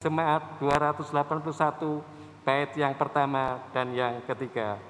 Jemaat 281 bait yang pertama dan yang ketiga.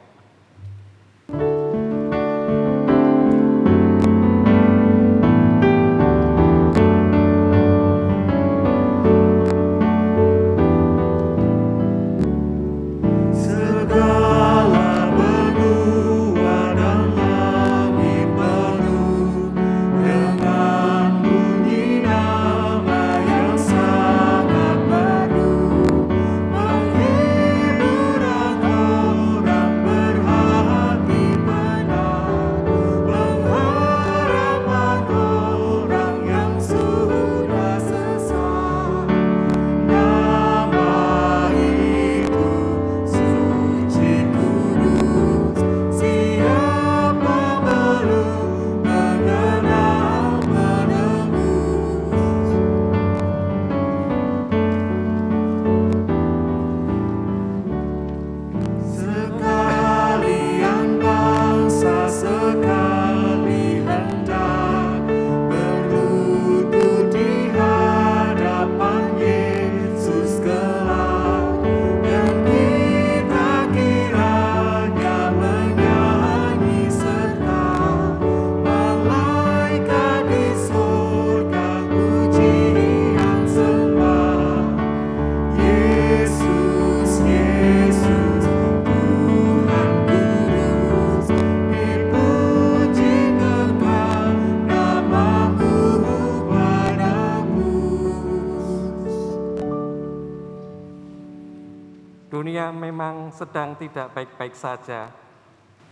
Sedang tidak baik-baik saja.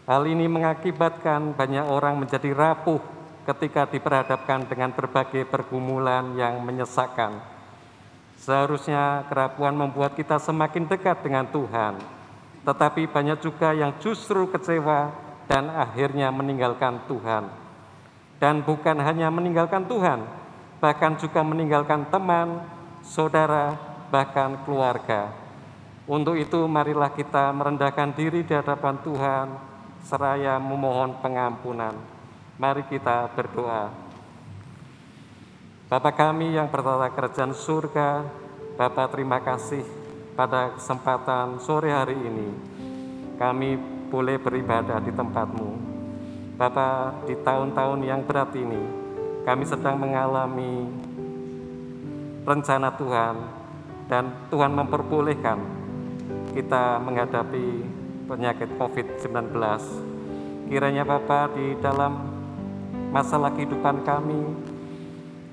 Hal ini mengakibatkan banyak orang menjadi rapuh ketika diperhadapkan dengan berbagai pergumulan yang menyesakkan. Seharusnya kerapuhan membuat kita semakin dekat dengan Tuhan, tetapi banyak juga yang justru kecewa dan akhirnya meninggalkan Tuhan. Dan bukan hanya meninggalkan Tuhan, bahkan juga meninggalkan teman, saudara, bahkan keluarga. Untuk itu marilah kita merendahkan diri di hadapan Tuhan seraya memohon pengampunan. Mari kita berdoa. Bapa kami yang bertata kerajaan surga, Bapa terima kasih pada kesempatan sore hari ini kami boleh beribadah di tempatmu. Bapa di tahun-tahun yang berat ini kami sedang mengalami rencana Tuhan dan Tuhan memperbolehkan kita menghadapi penyakit COVID-19. Kiranya Bapak di dalam masalah kehidupan kami,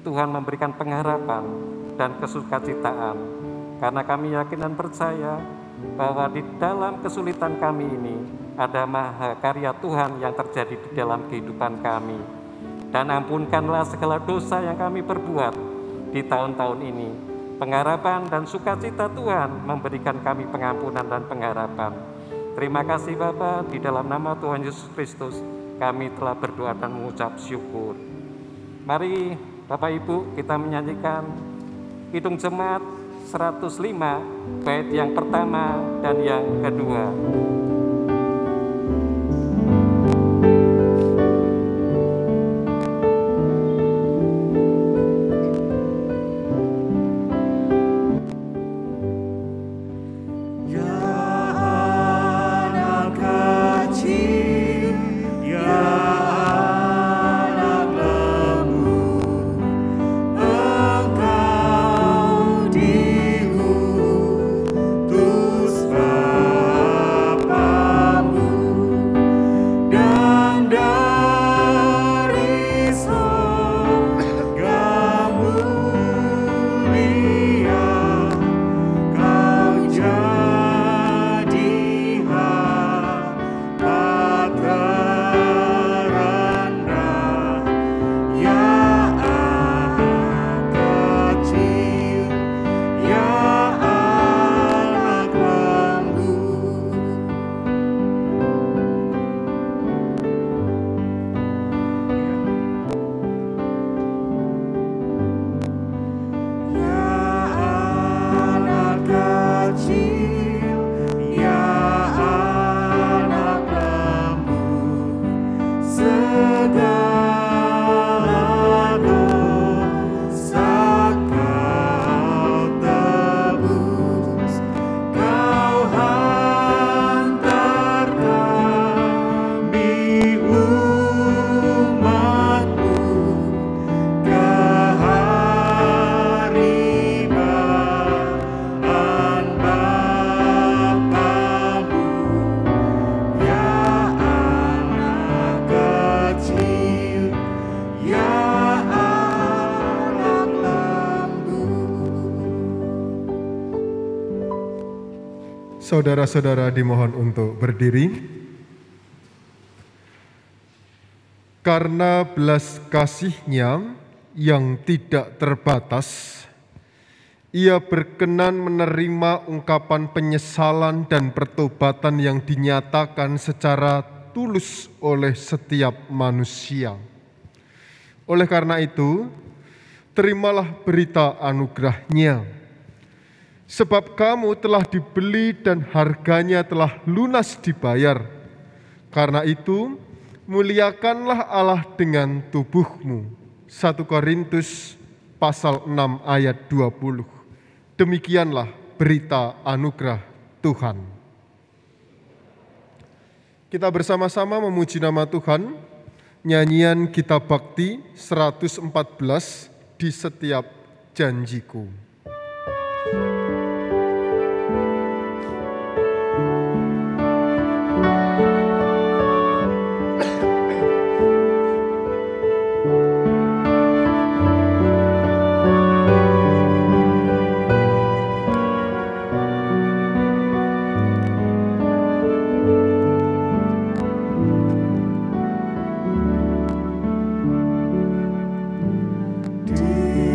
Tuhan memberikan pengharapan dan kesukacitaan. Karena kami yakin dan percaya bahwa di dalam kesulitan kami ini ada maha karya Tuhan yang terjadi di dalam kehidupan kami. Dan ampunkanlah segala dosa yang kami perbuat di tahun-tahun ini pengharapan dan sukacita Tuhan memberikan kami pengampunan dan pengharapan. Terima kasih Bapa, di dalam nama Tuhan Yesus Kristus kami telah berdoa dan mengucap syukur. Mari Bapak Ibu kita menyanyikan Hitung Jemaat 105 bait yang pertama dan yang kedua. Saudara-saudara dimohon untuk berdiri. Karena belas kasihnya yang tidak terbatas, ia berkenan menerima ungkapan penyesalan dan pertobatan yang dinyatakan secara tulus oleh setiap manusia. Oleh karena itu, terimalah berita anugerahnya Sebab kamu telah dibeli dan harganya telah lunas dibayar. Karena itu, muliakanlah Allah dengan tubuhmu. 1 Korintus pasal 6 ayat 20. Demikianlah berita anugerah Tuhan. Kita bersama-sama memuji nama Tuhan. Nyanyian kitab bakti 114 di setiap janjiku.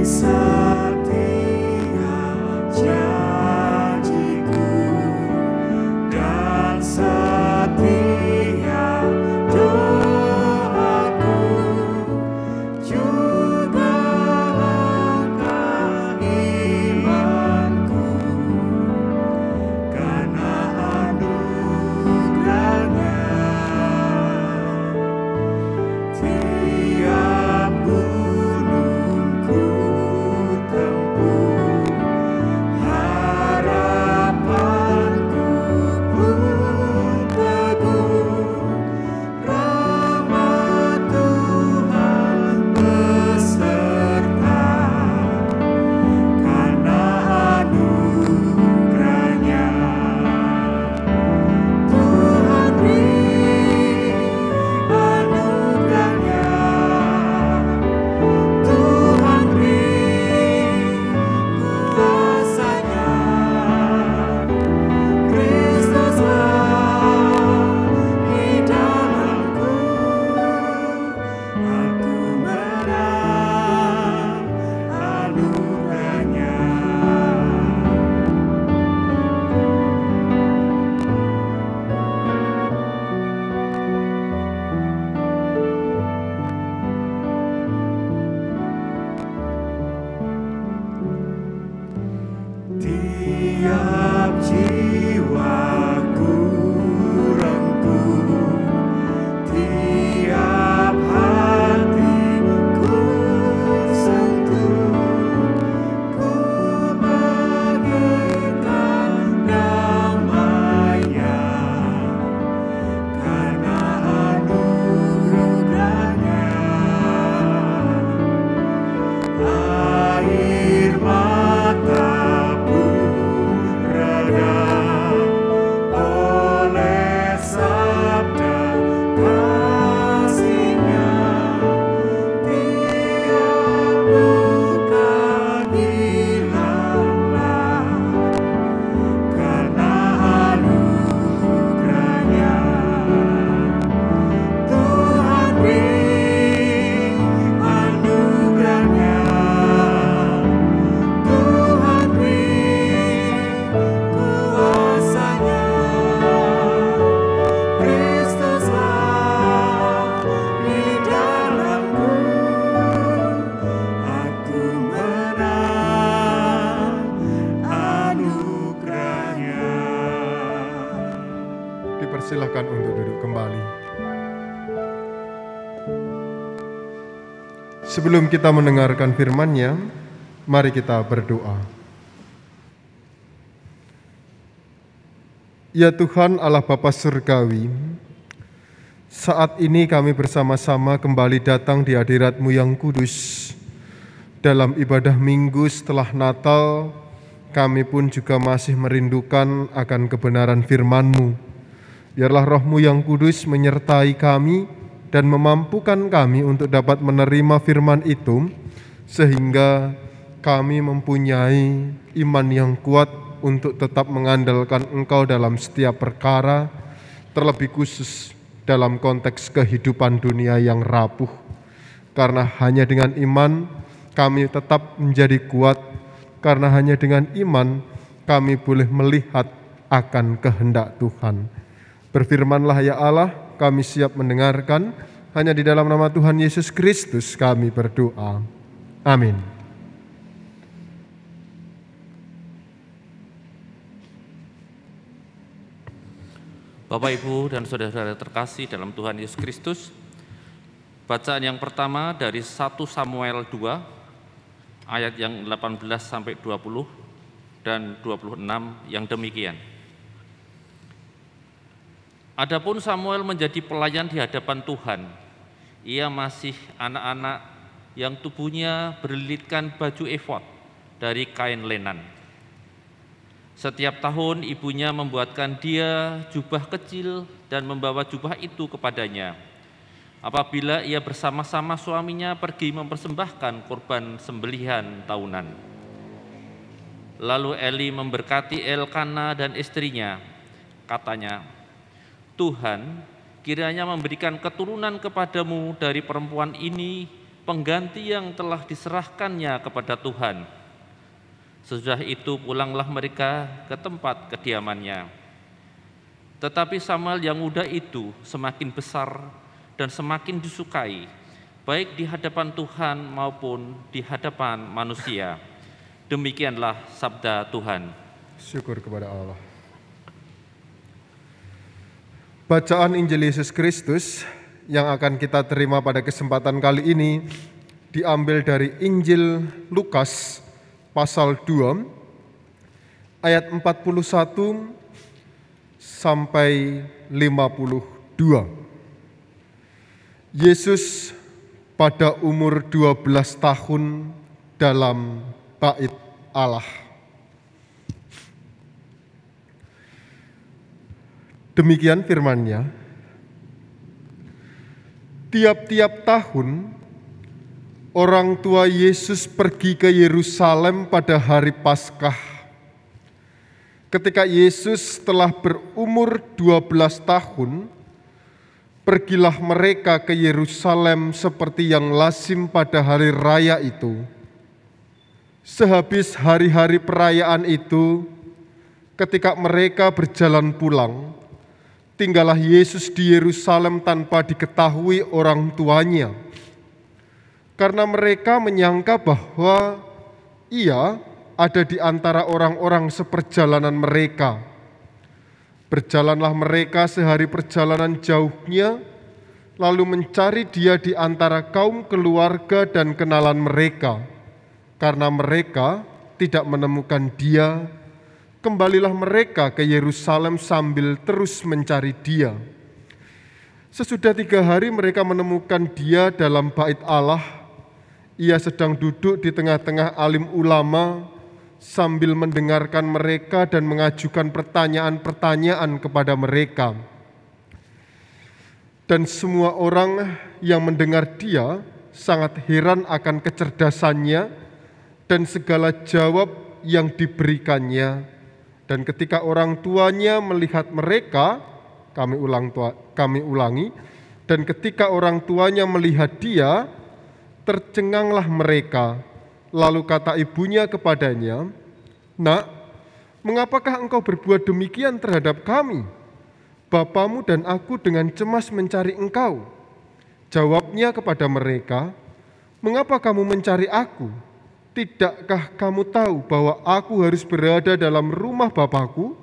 inside. Sebelum kita mendengarkan firman-Nya, mari kita berdoa. Ya Tuhan Allah Bapa Surgawi, saat ini kami bersama-sama kembali datang di hadirat-Mu yang kudus. Dalam ibadah minggu setelah Natal, kami pun juga masih merindukan akan kebenaran firman-Mu. Biarlah rohmu yang kudus menyertai kami, dan memampukan kami untuk dapat menerima firman itu, sehingga kami mempunyai iman yang kuat untuk tetap mengandalkan Engkau dalam setiap perkara, terlebih khusus dalam konteks kehidupan dunia yang rapuh. Karena hanya dengan iman kami tetap menjadi kuat, karena hanya dengan iman kami boleh melihat akan kehendak Tuhan. Berfirmanlah ya Allah, kami siap mendengarkan, hanya di dalam nama Tuhan Yesus Kristus kami berdoa. Amin. Bapak, Ibu, dan saudara-saudara terkasih dalam Tuhan Yesus Kristus, bacaan yang pertama dari 1 Samuel 2, ayat yang 18 sampai 20 dan 26 yang demikian. Adapun Samuel menjadi pelayan di hadapan Tuhan. Ia masih anak-anak yang tubuhnya berlilitkan baju efod dari kain lenan. Setiap tahun ibunya membuatkan dia jubah kecil dan membawa jubah itu kepadanya. Apabila ia bersama-sama suaminya pergi mempersembahkan korban sembelihan tahunan. Lalu Eli memberkati Elkana dan istrinya. Katanya, Tuhan kiranya memberikan keturunan kepadamu dari perempuan ini pengganti yang telah diserahkannya kepada Tuhan. Sesudah itu pulanglah mereka ke tempat kediamannya. Tetapi Samuel yang muda itu semakin besar dan semakin disukai, baik di hadapan Tuhan maupun di hadapan manusia. Demikianlah sabda Tuhan. Syukur kepada Allah. Bacaan Injil Yesus Kristus yang akan kita terima pada kesempatan kali ini diambil dari Injil Lukas pasal 2 ayat 41 sampai 52. Yesus pada umur 12 tahun dalam bait Allah. Demikian firmannya. Tiap-tiap tahun orang tua Yesus pergi ke Yerusalem pada hari Paskah. Ketika Yesus telah berumur 12 tahun, pergilah mereka ke Yerusalem seperti yang lazim pada hari raya itu. Sehabis hari-hari perayaan itu, ketika mereka berjalan pulang, tinggallah Yesus di Yerusalem tanpa diketahui orang tuanya. Karena mereka menyangka bahwa ia ada di antara orang-orang seperjalanan mereka. Berjalanlah mereka sehari perjalanan jauhnya, lalu mencari dia di antara kaum keluarga dan kenalan mereka, karena mereka tidak menemukan dia kembalilah mereka ke Yerusalem sambil terus mencari dia. Sesudah tiga hari mereka menemukan dia dalam bait Allah. Ia sedang duduk di tengah-tengah alim ulama sambil mendengarkan mereka dan mengajukan pertanyaan-pertanyaan kepada mereka. Dan semua orang yang mendengar dia sangat heran akan kecerdasannya dan segala jawab yang diberikannya dan ketika orang tuanya melihat mereka, kami ulang tua, kami ulangi, dan ketika orang tuanya melihat dia, tercenganglah mereka. Lalu kata ibunya kepadanya, "Nak, mengapakah engkau berbuat demikian terhadap kami? Bapamu dan aku dengan cemas mencari engkau." Jawabnya kepada mereka, "Mengapa kamu mencari aku?" Tidakkah kamu tahu bahwa aku harus berada dalam rumah Bapakku?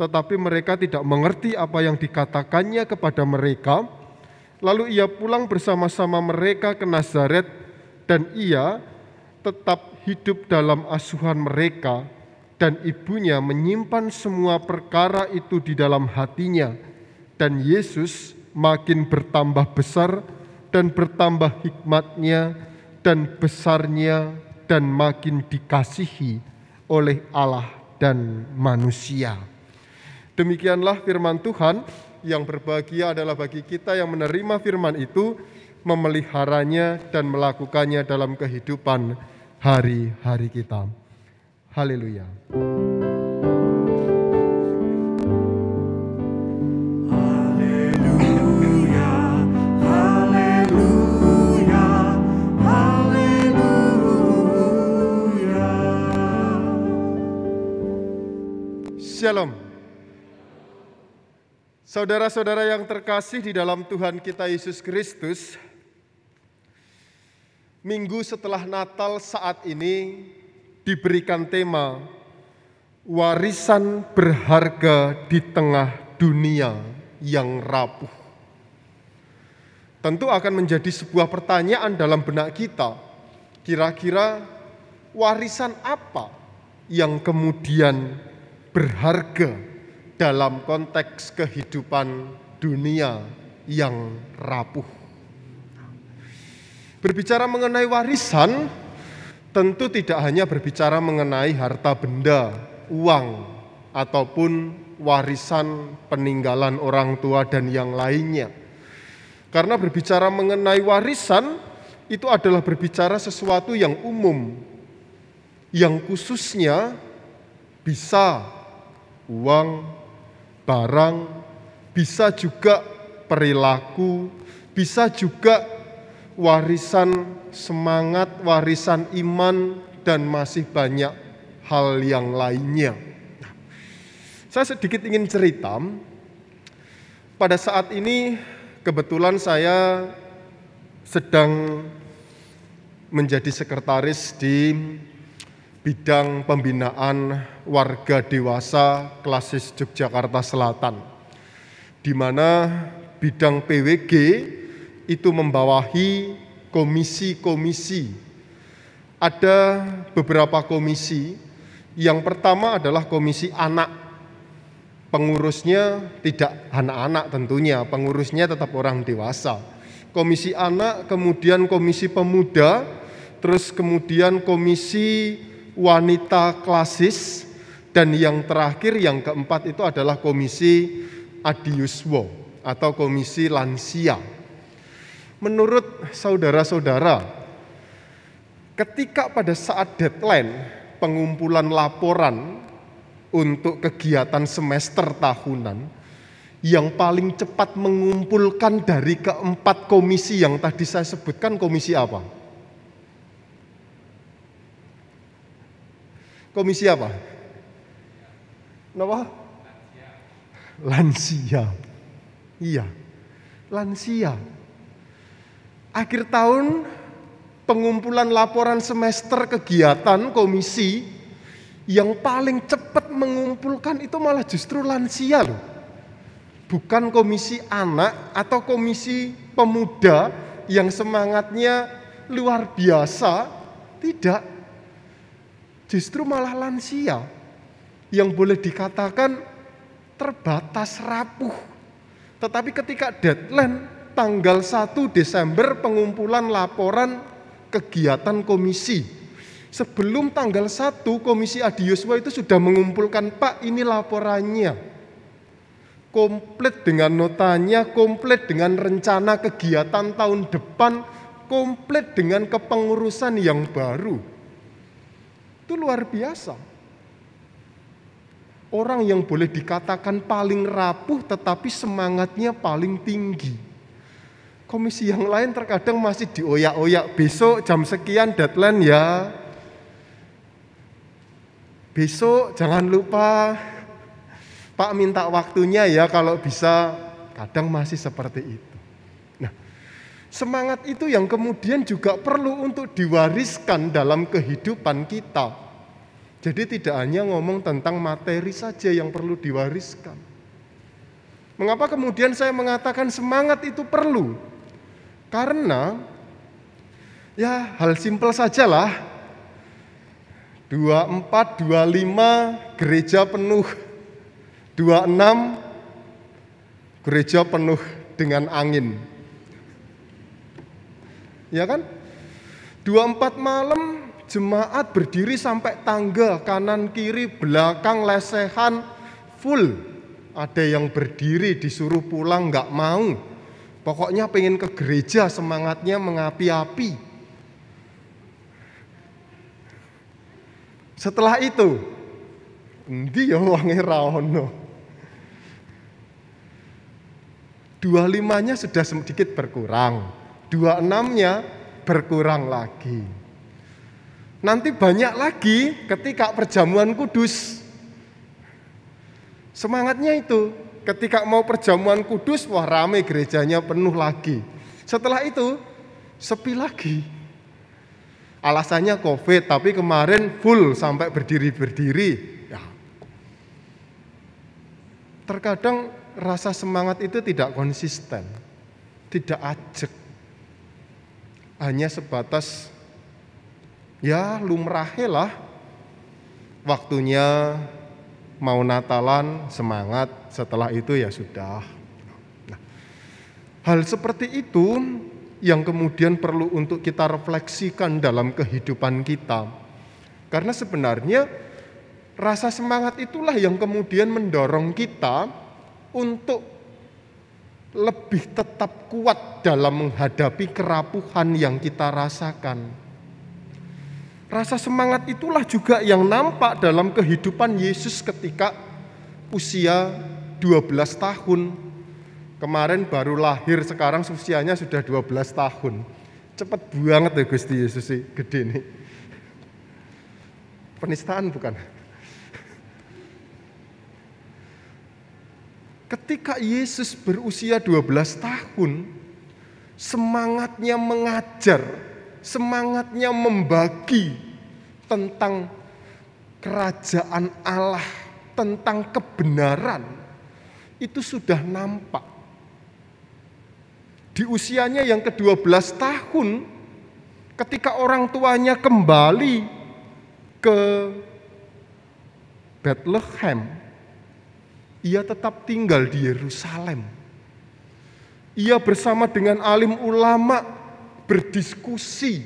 Tetapi mereka tidak mengerti apa yang dikatakannya kepada mereka. Lalu ia pulang bersama-sama mereka ke Nazaret dan ia tetap hidup dalam asuhan mereka dan ibunya menyimpan semua perkara itu di dalam hatinya dan Yesus makin bertambah besar dan bertambah hikmatnya dan besarnya dan makin dikasihi oleh Allah dan manusia. Demikianlah firman Tuhan yang berbahagia adalah bagi kita yang menerima firman itu, memeliharanya dan melakukannya dalam kehidupan hari-hari kita. Haleluya. Shalom. Saudara-saudara yang terkasih di dalam Tuhan kita Yesus Kristus, minggu setelah Natal saat ini diberikan tema warisan berharga di tengah dunia yang rapuh. Tentu akan menjadi sebuah pertanyaan dalam benak kita. Kira-kira warisan apa yang kemudian berharga dalam konteks kehidupan dunia yang rapuh. Berbicara mengenai warisan, tentu tidak hanya berbicara mengenai harta benda, uang, ataupun warisan peninggalan orang tua dan yang lainnya. Karena berbicara mengenai warisan, itu adalah berbicara sesuatu yang umum, yang khususnya bisa uang, barang, bisa juga perilaku, bisa juga warisan semangat, warisan iman, dan masih banyak hal yang lainnya. Saya sedikit ingin cerita. Pada saat ini kebetulan saya sedang menjadi sekretaris di bidang pembinaan warga dewasa klasis Yogyakarta Selatan, di mana bidang PWG itu membawahi komisi-komisi. Ada beberapa komisi. Yang pertama adalah komisi anak. Pengurusnya tidak anak-anak tentunya, pengurusnya tetap orang dewasa. Komisi anak, kemudian komisi pemuda, terus kemudian komisi wanita klasis, dan yang terakhir yang keempat itu adalah komisi adiuswo atau komisi lansia. Menurut saudara-saudara, ketika pada saat deadline pengumpulan laporan untuk kegiatan semester tahunan, yang paling cepat mengumpulkan dari keempat komisi yang tadi saya sebutkan komisi apa? Komisi apa? Kenapa? Lansia. Iya, lansia. Akhir tahun pengumpulan laporan semester kegiatan komisi yang paling cepat mengumpulkan itu malah justru lansia loh. Bukan komisi anak atau komisi pemuda yang semangatnya luar biasa, tidak justru malah lansia yang boleh dikatakan terbatas rapuh. Tetapi ketika deadline tanggal 1 Desember pengumpulan laporan kegiatan komisi. Sebelum tanggal 1 Komisi Adiuswa itu sudah mengumpulkan Pak ini laporannya. Komplit dengan notanya, komplit dengan rencana kegiatan tahun depan, komplit dengan kepengurusan yang baru. Itu luar biasa. Orang yang boleh dikatakan paling rapuh tetapi semangatnya paling tinggi. Komisi yang lain terkadang masih dioyak-oyak. Besok jam sekian deadline ya. Besok jangan lupa Pak minta waktunya ya kalau bisa. Kadang masih seperti itu. Semangat itu yang kemudian juga perlu untuk diwariskan dalam kehidupan kita. Jadi tidak hanya ngomong tentang materi saja yang perlu diwariskan. Mengapa kemudian saya mengatakan semangat itu perlu? Karena ya hal simpel sajalah. 24, 25 gereja penuh. 26 gereja penuh dengan angin. Ya kan? 24 malam jemaat berdiri sampai tangga kanan kiri belakang lesehan full. Ada yang berdiri disuruh pulang nggak mau. Pokoknya pengen ke gereja semangatnya mengapi-api. Setelah itu, endi ya wangi raono. Dua limanya sudah sedikit berkurang dua enamnya berkurang lagi. Nanti banyak lagi ketika perjamuan kudus. Semangatnya itu, ketika mau perjamuan kudus, wah rame gerejanya penuh lagi. Setelah itu, sepi lagi. Alasannya COVID, tapi kemarin full sampai berdiri-berdiri. Ya. Terkadang rasa semangat itu tidak konsisten, tidak ajak. Hanya sebatas ya lumrahnya waktunya mau Natalan semangat, setelah itu ya sudah. Nah, hal seperti itu yang kemudian perlu untuk kita refleksikan dalam kehidupan kita. Karena sebenarnya rasa semangat itulah yang kemudian mendorong kita untuk lebih tetap kuat dalam menghadapi kerapuhan yang kita rasakan. Rasa semangat itulah juga yang nampak dalam kehidupan Yesus ketika usia 12 tahun. Kemarin baru lahir, sekarang usianya sudah 12 tahun. Cepat banget ya Gusti Yesus sih, gede nih. Penistaan bukan? Ketika Yesus berusia 12 tahun, semangatnya mengajar, semangatnya membagi tentang kerajaan Allah, tentang kebenaran, itu sudah nampak. Di usianya yang ke-12 tahun, ketika orang tuanya kembali ke Bethlehem, ia tetap tinggal di Yerusalem. Ia bersama dengan alim ulama berdiskusi,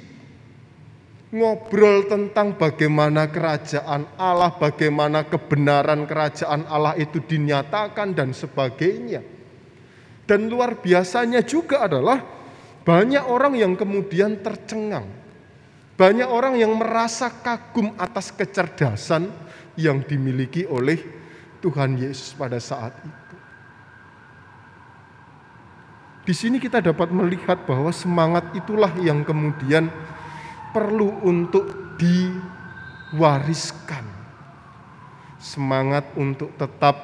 ngobrol tentang bagaimana kerajaan Allah, bagaimana kebenaran kerajaan Allah itu dinyatakan dan sebagainya. Dan luar biasanya juga adalah banyak orang yang kemudian tercengang. Banyak orang yang merasa kagum atas kecerdasan yang dimiliki oleh Tuhan Yesus pada saat itu. Di sini kita dapat melihat bahwa semangat itulah yang kemudian perlu untuk diwariskan. Semangat untuk tetap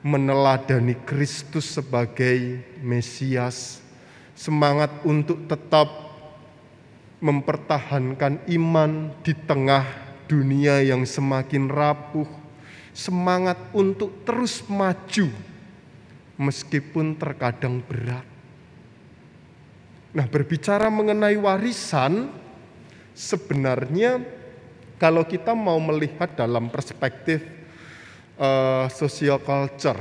meneladani Kristus sebagai Mesias, semangat untuk tetap mempertahankan iman di tengah dunia yang semakin rapuh, semangat untuk terus maju meskipun terkadang berat. Nah, berbicara mengenai warisan, sebenarnya kalau kita mau melihat dalam perspektif uh, social culture,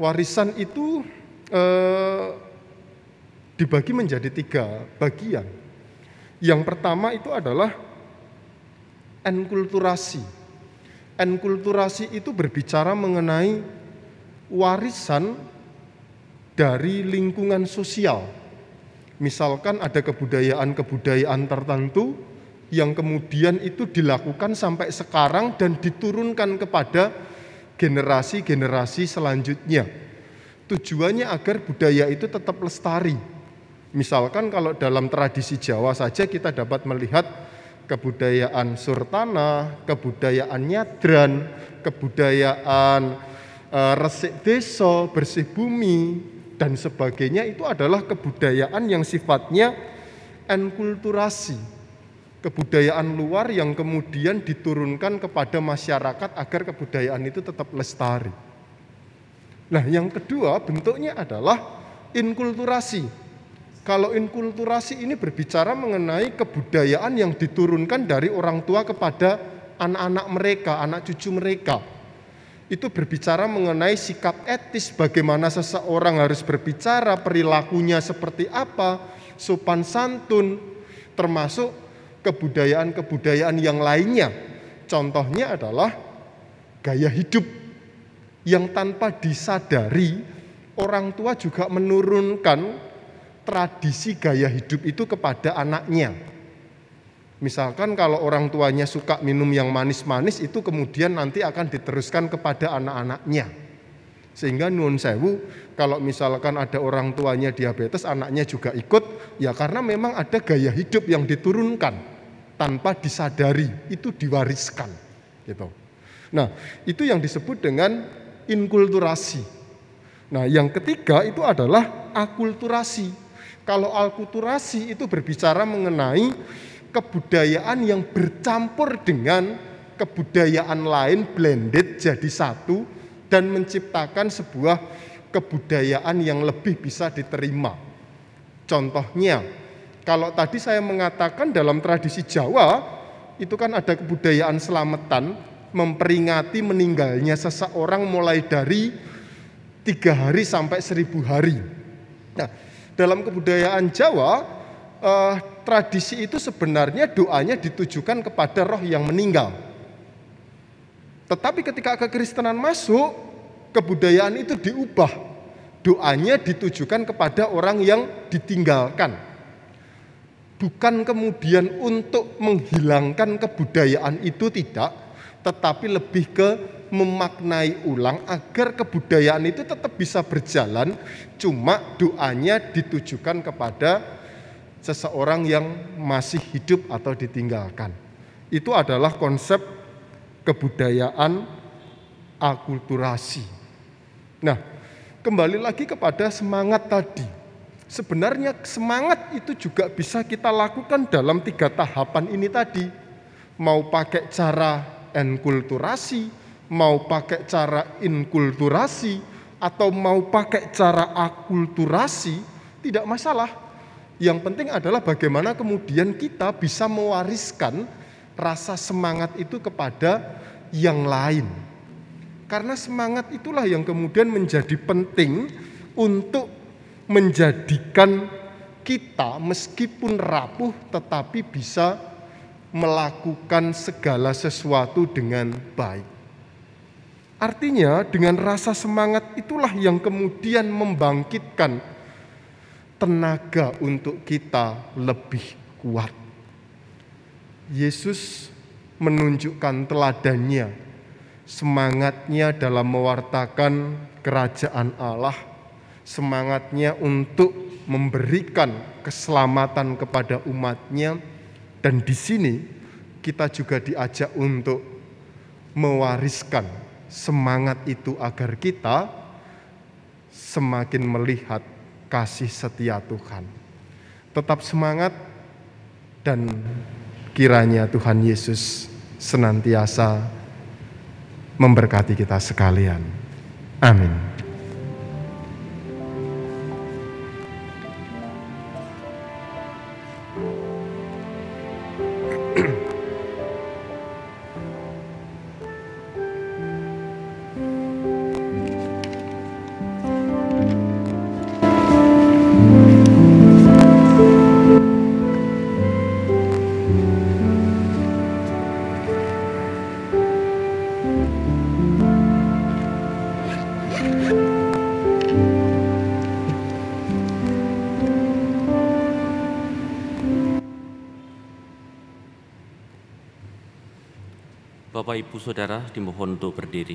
warisan itu uh, dibagi menjadi tiga bagian. Yang pertama itu adalah enkulturasi. Enkulturasi itu berbicara mengenai warisan dari lingkungan sosial. Misalkan ada kebudayaan-kebudayaan tertentu yang kemudian itu dilakukan sampai sekarang dan diturunkan kepada generasi-generasi selanjutnya. Tujuannya agar budaya itu tetap lestari. Misalkan kalau dalam tradisi Jawa saja kita dapat melihat kebudayaan surtana, kebudayaan nyadran, kebudayaan resik desa, bersih bumi, dan sebagainya itu adalah kebudayaan yang sifatnya enkulturasi. Kebudayaan luar yang kemudian diturunkan kepada masyarakat agar kebudayaan itu tetap lestari. Nah, yang kedua bentuknya adalah inkulturasi. Kalau inkulturasi ini berbicara mengenai kebudayaan yang diturunkan dari orang tua kepada anak-anak mereka, anak cucu mereka itu berbicara mengenai sikap etis, bagaimana seseorang harus berbicara, perilakunya seperti apa, sopan santun, termasuk kebudayaan-kebudayaan yang lainnya. Contohnya adalah gaya hidup yang tanpa disadari orang tua juga menurunkan tradisi gaya hidup itu kepada anaknya. Misalkan kalau orang tuanya suka minum yang manis-manis itu kemudian nanti akan diteruskan kepada anak-anaknya. Sehingga nun sewu kalau misalkan ada orang tuanya diabetes anaknya juga ikut ya karena memang ada gaya hidup yang diturunkan tanpa disadari itu diwariskan gitu. Nah, itu yang disebut dengan inkulturasi. Nah, yang ketiga itu adalah akulturasi. Kalau akulturasi itu berbicara mengenai kebudayaan yang bercampur dengan kebudayaan lain blended jadi satu dan menciptakan sebuah kebudayaan yang lebih bisa diterima. Contohnya, kalau tadi saya mengatakan dalam tradisi Jawa itu kan ada kebudayaan selamatan memperingati meninggalnya seseorang mulai dari tiga hari sampai seribu hari. Nah, dalam kebudayaan Jawa, eh, tradisi itu sebenarnya doanya ditujukan kepada roh yang meninggal. Tetapi ketika kekristenan masuk, kebudayaan itu diubah. Doanya ditujukan kepada orang yang ditinggalkan. Bukan kemudian untuk menghilangkan kebudayaan itu tidak, tetapi lebih ke memaknai ulang agar kebudayaan itu tetap bisa berjalan, cuma doanya ditujukan kepada seseorang yang masih hidup atau ditinggalkan. Itu adalah konsep kebudayaan akulturasi. Nah, kembali lagi kepada semangat tadi. Sebenarnya semangat itu juga bisa kita lakukan dalam tiga tahapan ini tadi. Mau pakai cara enkulturasi, mau pakai cara inkulturasi, atau mau pakai cara akulturasi, tidak masalah. Yang penting adalah bagaimana kemudian kita bisa mewariskan rasa semangat itu kepada yang lain. Karena semangat itulah yang kemudian menjadi penting untuk menjadikan kita meskipun rapuh tetapi bisa melakukan segala sesuatu dengan baik. Artinya, dengan rasa semangat itulah yang kemudian membangkitkan tenaga untuk kita lebih kuat. Yesus menunjukkan teladannya, semangatnya dalam mewartakan kerajaan Allah, semangatnya untuk memberikan keselamatan kepada umatnya, dan di sini kita juga diajak untuk mewariskan semangat itu agar kita semakin melihat kasih setia Tuhan. Tetap semangat dan kiranya Tuhan Yesus senantiasa memberkati kita sekalian. Amin. Bapak Ibu Saudara dimohon untuk berdiri.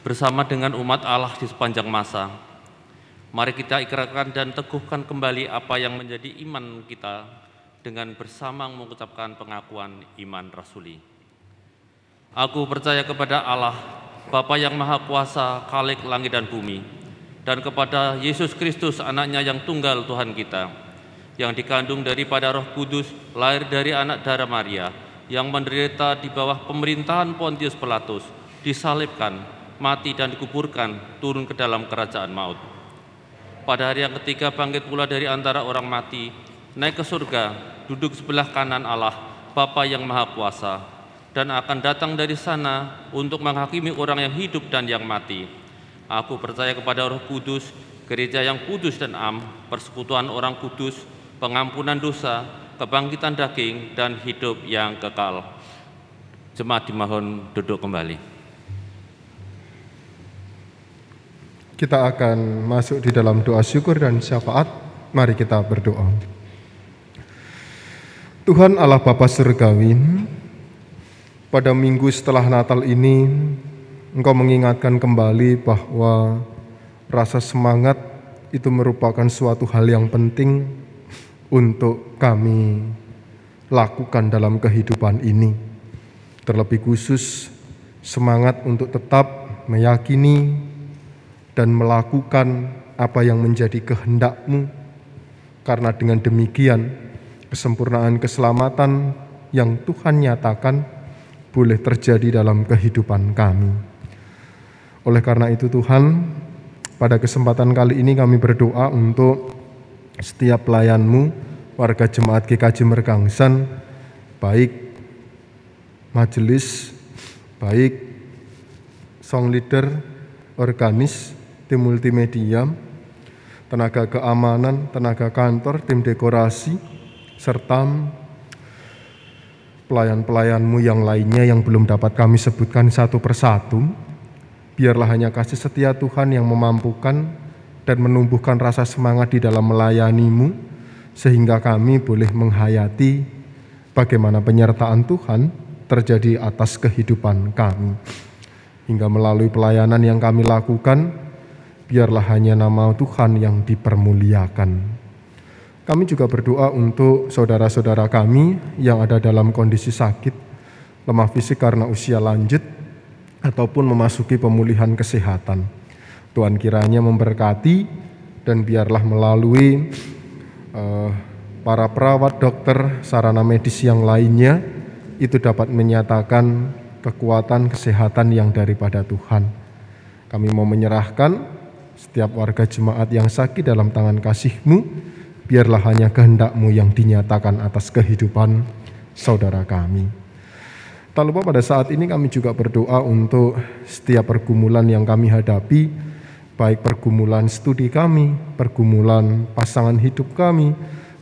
Bersama dengan umat Allah di sepanjang masa, mari kita ikrarkan dan teguhkan kembali apa yang menjadi iman kita dengan bersama mengucapkan pengakuan iman rasuli. Aku percaya kepada Allah, Bapa yang Maha Kuasa, Khalik langit dan bumi, dan kepada Yesus Kristus anaknya yang tunggal Tuhan kita, yang dikandung daripada Roh Kudus, lahir dari anak darah Maria, yang menderita di bawah pemerintahan Pontius Pilatus, disalibkan, mati dan dikuburkan, turun ke dalam kerajaan maut. Pada hari yang ketiga bangkit pula dari antara orang mati, naik ke surga, duduk sebelah kanan Allah, Bapa yang Maha Kuasa, dan akan datang dari sana untuk menghakimi orang yang hidup dan yang mati. Aku percaya kepada Roh Kudus, gereja yang kudus dan am, persekutuan orang kudus, pengampunan dosa, kebangkitan daging, dan hidup yang kekal. Jemaat dimohon duduk kembali. Kita akan masuk di dalam doa syukur dan syafaat. Mari kita berdoa. Tuhan Allah Bapa Surgawi, pada minggu setelah Natal ini, Engkau mengingatkan kembali bahwa rasa semangat itu merupakan suatu hal yang penting untuk kami lakukan dalam kehidupan ini. Terlebih khusus semangat untuk tetap meyakini dan melakukan apa yang menjadi kehendakmu karena dengan demikian kesempurnaan keselamatan yang Tuhan nyatakan boleh terjadi dalam kehidupan kami. Oleh karena itu Tuhan, pada kesempatan kali ini kami berdoa untuk setiap pelayanmu, warga jemaat GKJ Mergangsan, baik majelis, baik song leader, organis, tim multimedia, tenaga keamanan, tenaga kantor, tim dekorasi, serta pelayan-pelayanmu yang lainnya yang belum dapat kami sebutkan satu persatu. Biarlah hanya kasih setia Tuhan yang memampukan dan menumbuhkan rasa semangat di dalam melayanimu, sehingga kami boleh menghayati bagaimana penyertaan Tuhan terjadi atas kehidupan kami. Hingga melalui pelayanan yang kami lakukan, biarlah hanya nama Tuhan yang dipermuliakan. Kami juga berdoa untuk saudara-saudara kami yang ada dalam kondisi sakit, lemah fisik karena usia lanjut, ataupun memasuki pemulihan kesehatan. Tuhan kiranya memberkati dan biarlah melalui uh, para perawat, dokter, sarana medis yang lainnya itu dapat menyatakan kekuatan kesehatan yang daripada Tuhan. Kami mau menyerahkan setiap warga jemaat yang sakit dalam tangan kasih-Mu, biarlah hanya kehendak-Mu yang dinyatakan atas kehidupan saudara kami. Tak lupa pada saat ini kami juga berdoa untuk setiap pergumulan yang kami hadapi, baik pergumulan studi kami, pergumulan pasangan hidup kami,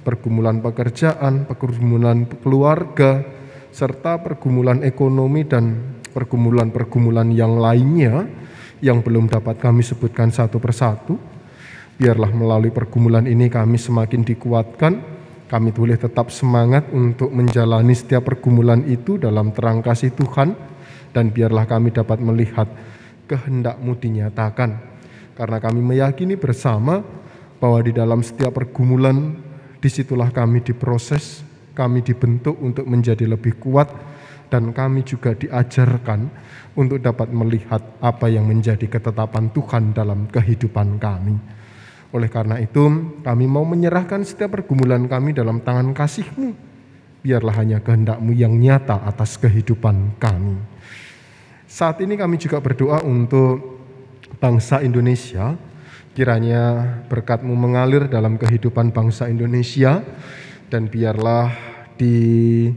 pergumulan pekerjaan, pergumulan keluarga, serta pergumulan ekonomi dan pergumulan-pergumulan yang lainnya yang belum dapat kami sebutkan satu persatu. Biarlah melalui pergumulan ini kami semakin dikuatkan, kami boleh tetap semangat untuk menjalani setiap pergumulan itu dalam terang kasih Tuhan, dan biarlah kami dapat melihat kehendakmu dinyatakan. Karena kami meyakini bersama bahwa di dalam setiap pergumulan di situlah kami diproses, kami dibentuk untuk menjadi lebih kuat dan kami juga diajarkan untuk dapat melihat apa yang menjadi ketetapan Tuhan dalam kehidupan kami. Oleh karena itu, kami mau menyerahkan setiap pergumulan kami dalam tangan kasih-Mu. Biarlah hanya kehendak-Mu yang nyata atas kehidupan kami. Saat ini kami juga berdoa untuk bangsa Indonesia. Kiranya berkat-Mu mengalir dalam kehidupan bangsa Indonesia dan biarlah di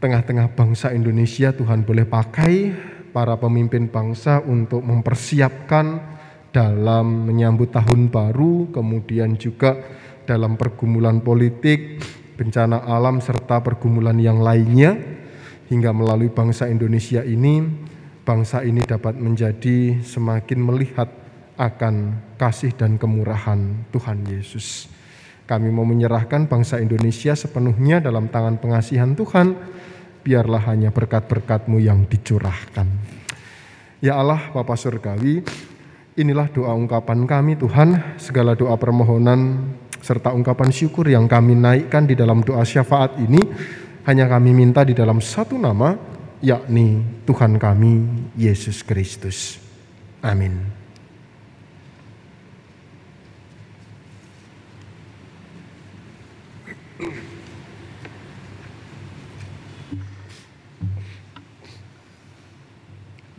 tengah-tengah bangsa Indonesia Tuhan boleh pakai para pemimpin bangsa untuk mempersiapkan dalam menyambut tahun baru, kemudian juga dalam pergumulan politik, bencana alam serta pergumulan yang lainnya hingga melalui bangsa Indonesia ini bangsa ini dapat menjadi semakin melihat akan kasih dan kemurahan Tuhan Yesus. Kami mau menyerahkan bangsa Indonesia sepenuhnya dalam tangan pengasihan Tuhan. Biarlah hanya berkat-berkat-Mu yang dicurahkan. Ya Allah, Bapa Surgawi, inilah doa ungkapan kami Tuhan, segala doa permohonan serta ungkapan syukur yang kami naikkan di dalam doa syafaat ini, hanya kami minta di dalam satu nama, yakni Tuhan kami, Yesus Kristus. Amin.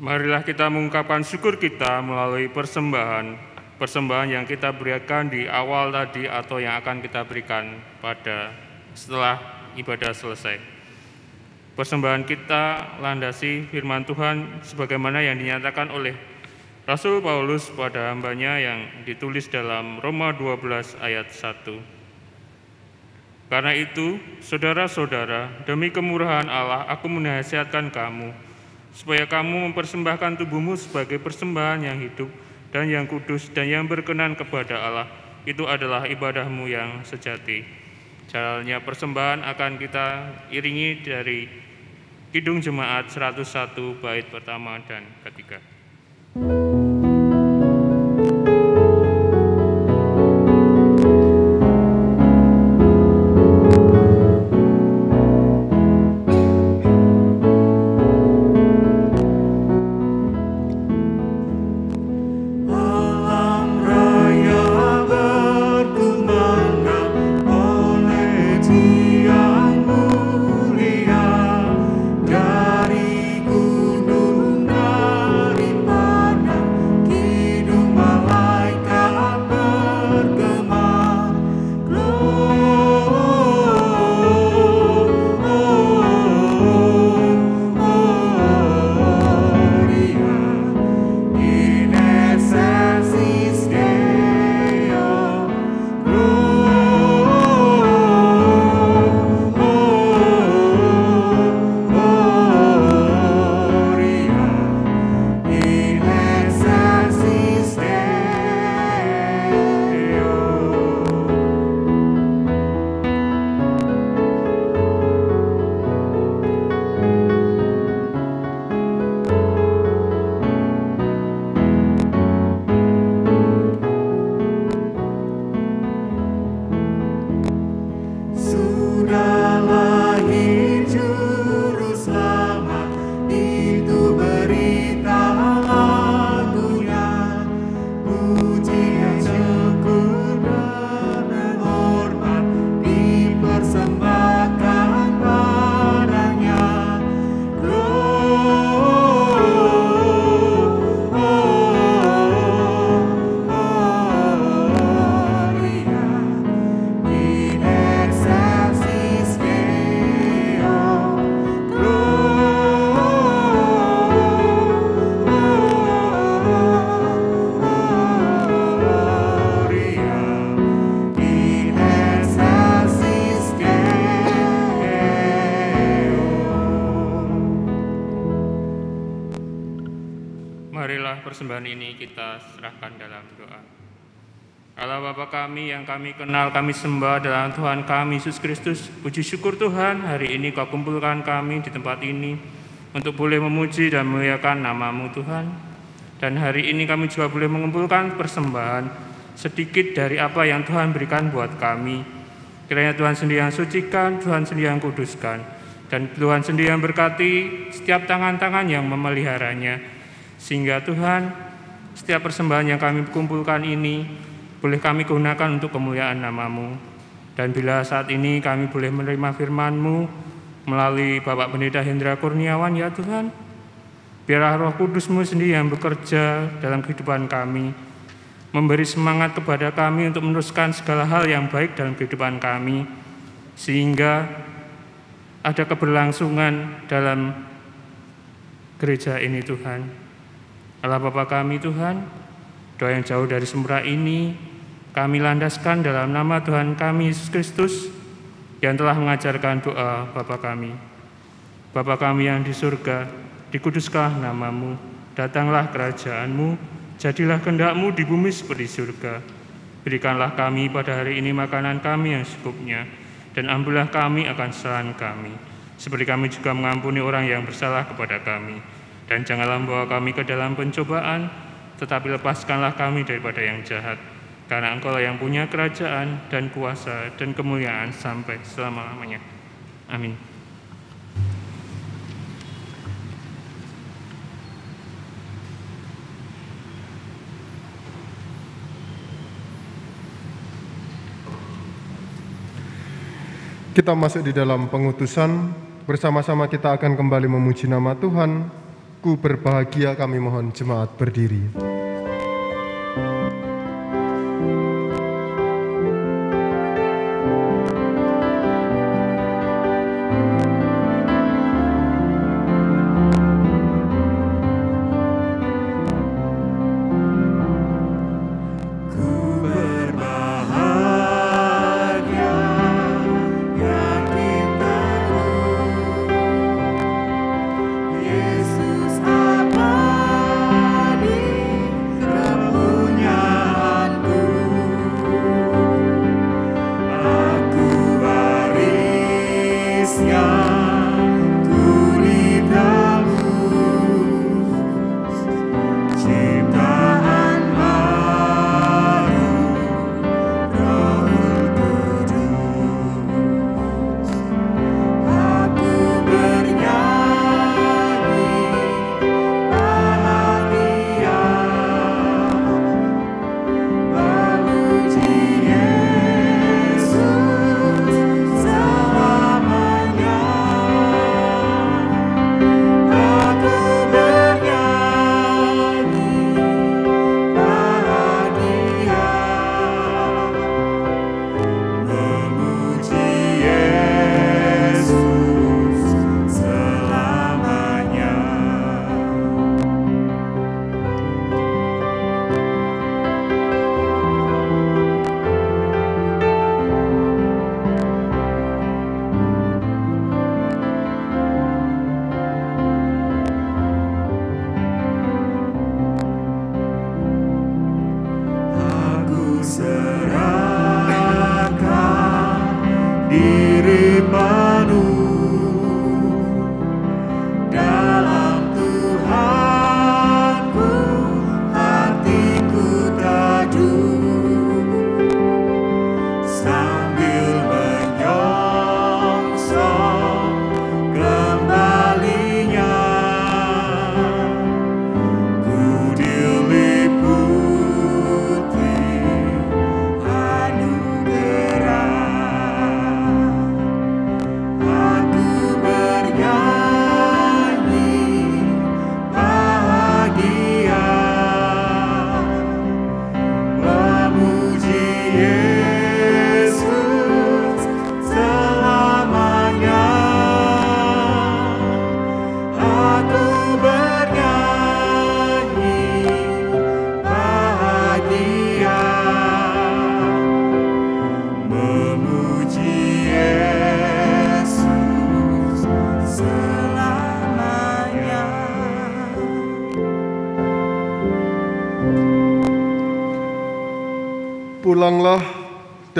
Marilah kita mengungkapkan syukur kita melalui persembahan, persembahan yang kita berikan di awal tadi atau yang akan kita berikan pada setelah ibadah selesai. Persembahan kita landasi firman Tuhan sebagaimana yang dinyatakan oleh Rasul Paulus pada hambanya yang ditulis dalam Roma 12 ayat 1. Karena itu, saudara-saudara, demi kemurahan Allah, aku menasihatkan kamu, supaya kamu mempersembahkan tubuhmu sebagai persembahan yang hidup dan yang kudus dan yang berkenan kepada Allah. Itu adalah ibadahmu yang sejati. Jalannya persembahan akan kita iringi dari Kidung Jemaat 101 bait pertama dan ketiga. Allah Bapa kami yang kami kenal, kami sembah dalam Tuhan kami Yesus Kristus. Puji syukur Tuhan, hari ini kau kumpulkan kami di tempat ini untuk boleh memuji dan memuliakan namamu Tuhan. Dan hari ini kami juga boleh mengumpulkan persembahan sedikit dari apa yang Tuhan berikan buat kami. Kiranya Tuhan sendiri yang sucikan, Tuhan sendiri yang kuduskan. Dan Tuhan sendiri yang berkati setiap tangan-tangan yang memeliharanya. Sehingga Tuhan, setiap persembahan yang kami kumpulkan ini boleh kami gunakan untuk kemuliaan namamu. Dan bila saat ini kami boleh menerima firman-Mu melalui Bapak Pendeta Hendra Kurniawan ya Tuhan, biarlah roh kudus-Mu sendiri yang bekerja dalam kehidupan kami, memberi semangat kepada kami untuk meneruskan segala hal yang baik dalam kehidupan kami, sehingga ada keberlangsungan dalam gereja ini Tuhan. Allah Bapa kami Tuhan, doa yang jauh dari sembra ini kami landaskan dalam nama Tuhan kami Yesus Kristus yang telah mengajarkan doa Bapa kami. Bapa kami yang di surga, dikuduskanlah namamu, datanglah kerajaanmu, jadilah kehendakmu di bumi seperti surga. Berikanlah kami pada hari ini makanan kami yang secukupnya, dan ambillah kami akan kesalahan kami, seperti kami juga mengampuni orang yang bersalah kepada kami. Dan janganlah membawa kami ke dalam pencobaan, tetapi lepaskanlah kami daripada yang jahat karena engkau yang punya kerajaan dan kuasa dan kemuliaan sampai selama-lamanya. Amin. Kita masuk di dalam pengutusan, bersama-sama kita akan kembali memuji nama Tuhan. Ku berbahagia kami mohon jemaat berdiri. serahkan diri pada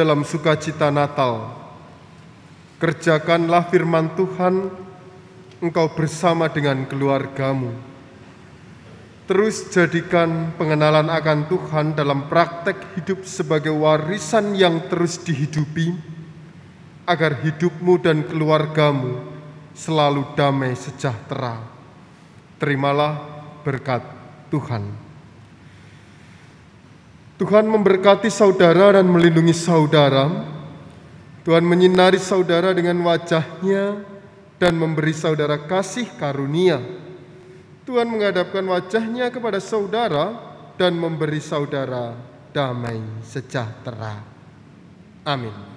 dalam sukacita Natal. Kerjakanlah firman Tuhan, engkau bersama dengan keluargamu. Terus jadikan pengenalan akan Tuhan dalam praktek hidup sebagai warisan yang terus dihidupi, agar hidupmu dan keluargamu selalu damai sejahtera. Terimalah berkat Tuhan. Tuhan memberkati saudara dan melindungi saudara. Tuhan menyinari saudara dengan wajahnya dan memberi saudara kasih karunia. Tuhan menghadapkan wajahnya kepada saudara dan memberi saudara damai sejahtera. Amin.